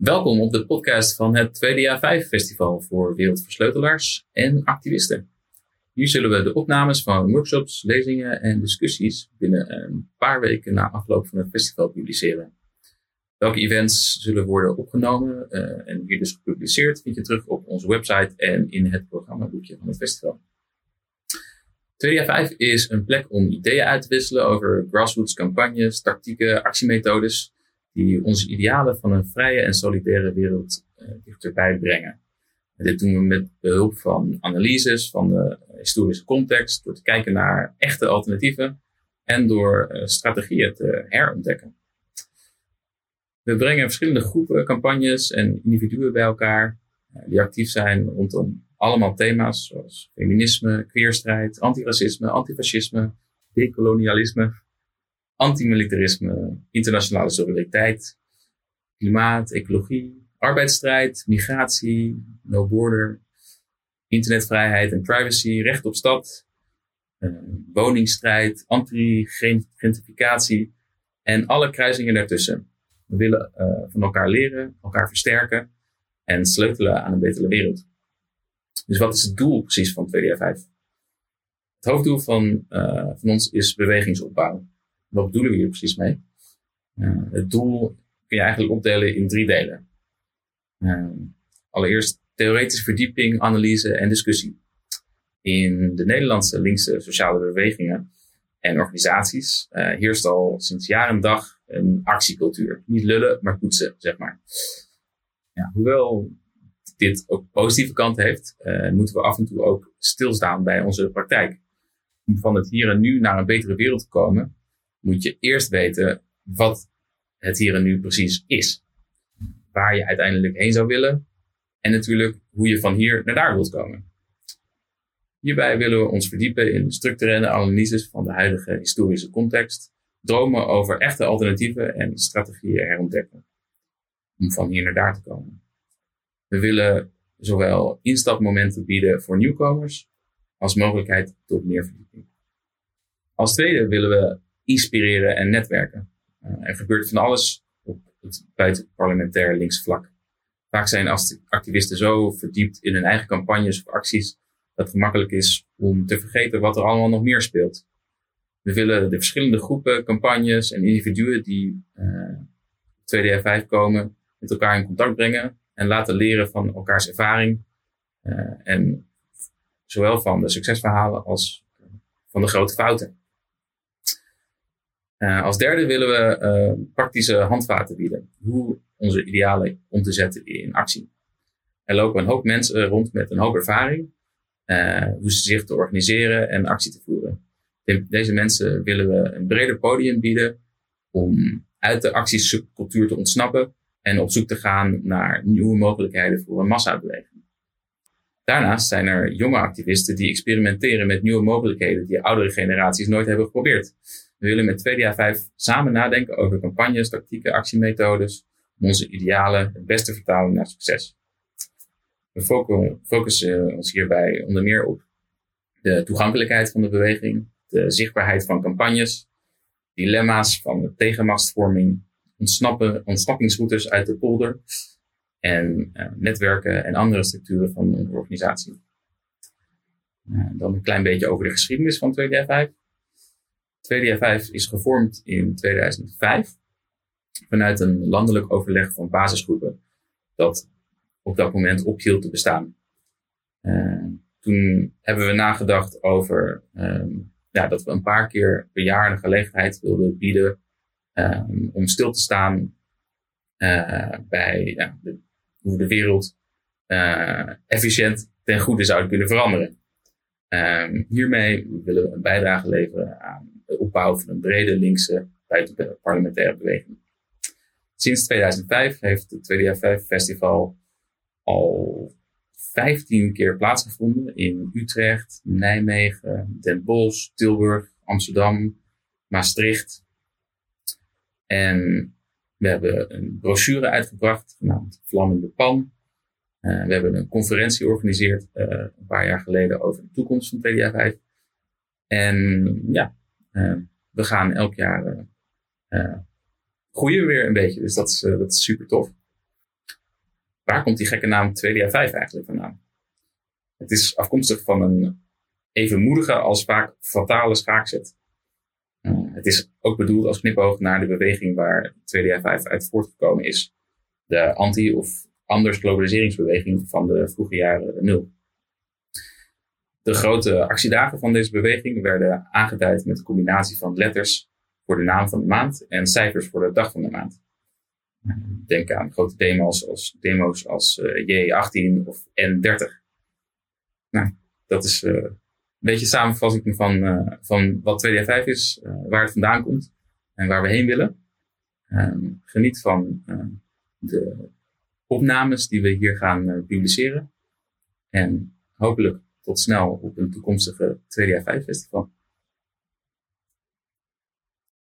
Welkom op de podcast van het Tweede Jaar 5 Festival voor wereldversleutelaars en activisten. Hier zullen we de opnames van workshops, lezingen en discussies binnen een paar weken na afloop van het festival publiceren. Welke events zullen worden opgenomen uh, en hier dus gepubliceerd vind je terug op onze website en in het programmaboekje van het festival. Tweede jaar 5 is een plek om ideeën uit te wisselen over grassroots campagnes, tactieken, actiemethodes die onze idealen van een vrije en solidaire wereld uh, dichterbij brengen. En dit doen we met behulp van analyses van de historische context, door te kijken naar echte alternatieven en door uh, strategieën te herontdekken. We brengen verschillende groepen, campagnes en individuen bij elkaar uh, die actief zijn rondom allemaal thema's zoals feminisme, queerstrijd, antiracisme, antifascisme, decolonialisme, antimilitarisme, internationale solidariteit, klimaat, ecologie, arbeidsstrijd, migratie, no border, internetvrijheid en privacy, recht op stad, uh, woningstrijd, anti-gentrificatie en alle kruisingen daartussen. We willen uh, van elkaar leren, elkaar versterken en sleutelen aan een betere wereld. Dus wat is het doel precies van 2DR5? Het hoofddoel van, uh, van ons is bewegingsopbouw. Wat bedoelen we hier precies mee? Het doel kun je eigenlijk opdelen in drie delen. Allereerst theoretische verdieping, analyse en discussie. In de Nederlandse linkse sociale bewegingen en organisaties uh, heerst al sinds jaar en dag een actiecultuur. Niet lullen, maar poetsen, zeg maar. Ja, hoewel dit ook positieve kant heeft, uh, moeten we af en toe ook stilstaan bij onze praktijk. Om van het hier en nu naar een betere wereld te komen, moet je eerst weten wat het hier en nu precies is. Waar je uiteindelijk heen zou willen. En natuurlijk hoe je van hier naar daar wilt komen. Hierbij willen we ons verdiepen in structurele analyses van de huidige historische context, dromen over echte alternatieven en strategieën herontdekken. Om van hier naar daar te komen. We willen zowel instapmomenten bieden voor nieuwkomers als mogelijkheid tot meer verdieping. Als tweede willen we inspireren en netwerken. Uh, er gebeurt van alles op het buitenparlementair links vlak. Vaak zijn activisten zo verdiept in hun eigen campagnes of acties dat het gemakkelijk is om te vergeten wat er allemaal nog meer speelt. We willen de verschillende groepen, campagnes en individuen die uh, 2DR5 komen met elkaar in contact brengen en laten leren van elkaars ervaring. Uh, en zowel van de succesverhalen als van de grote fouten. Uh, als derde willen we uh, praktische handvaten bieden. Hoe onze idealen om te zetten in actie. Er lopen een hoop mensen rond met een hoop ervaring. Uh, hoe ze zich te organiseren en actie te voeren. De, deze mensen willen we een breder podium bieden om uit de actiecultuur te ontsnappen en op zoek te gaan naar nieuwe mogelijkheden voor een massabeweging. Daarnaast zijn er jonge activisten die experimenteren met nieuwe mogelijkheden die oudere generaties nooit hebben geprobeerd. We willen met 2DA5 samen nadenken over campagnes, tactieken, actiemethodes om onze idealen het beste vertalen naar succes. We focussen ons hierbij onder meer op de toegankelijkheid van de beweging, de zichtbaarheid van campagnes, dilemma's van de tegenmastvorming, ontsnappen, ontsnappingsroutes uit de polder en uh, netwerken en andere structuren van onze organisatie. Uh, dan een klein beetje over de geschiedenis van 2DA5. 2DA5 is gevormd in 2005 vanuit een landelijk overleg van basisgroepen dat op dat moment ophield te bestaan. Uh, toen hebben we nagedacht over um, ja, dat we een paar keer per jaar een gelegenheid wilden bieden um, om stil te staan uh, bij ja, de, hoe de wereld uh, efficiënt ten goede zou kunnen veranderen. Um, hiermee willen we een bijdrage leveren aan de opbouw van een brede linkse parlementaire beweging. Sinds 2005 heeft het 2DF5 Festival al 15 keer plaatsgevonden in Utrecht, Nijmegen, Den Bosch, Tilburg, Amsterdam, Maastricht. En we hebben een brochure uitgebracht genaamd Vlammende Pan. Uh, we hebben een conferentie georganiseerd uh, een paar jaar geleden over de toekomst van TDA 5. En ja, uh, we gaan elk jaar groeien weer een beetje. Dus dat is, dat is super tof. waar komt die gekke naam 2DA5 eigenlijk vandaan? Het is afkomstig van een evenmoedige als vaak fatale schaakzet. Uh, het is ook bedoeld als knipoog naar de beweging waar 2DA5 uit voortgekomen is. De anti- of anders globaliseringsbeweging van de vroege jaren nul. De grote actiedagen van deze beweging werden aangeduid met een combinatie van letters voor de naam van de maand en cijfers voor de dag van de maand. Denk aan grote demo's als, demo's als uh, J18 of N30. Nou, dat is een beetje samenvatting van, uh, van wat 2D5 is, waar het vandaan komt en waar we heen willen. Ehm, geniet van de opnames die we hier gaan publiceren. En hopelijk tot snel op een toekomstige 2D5 festival.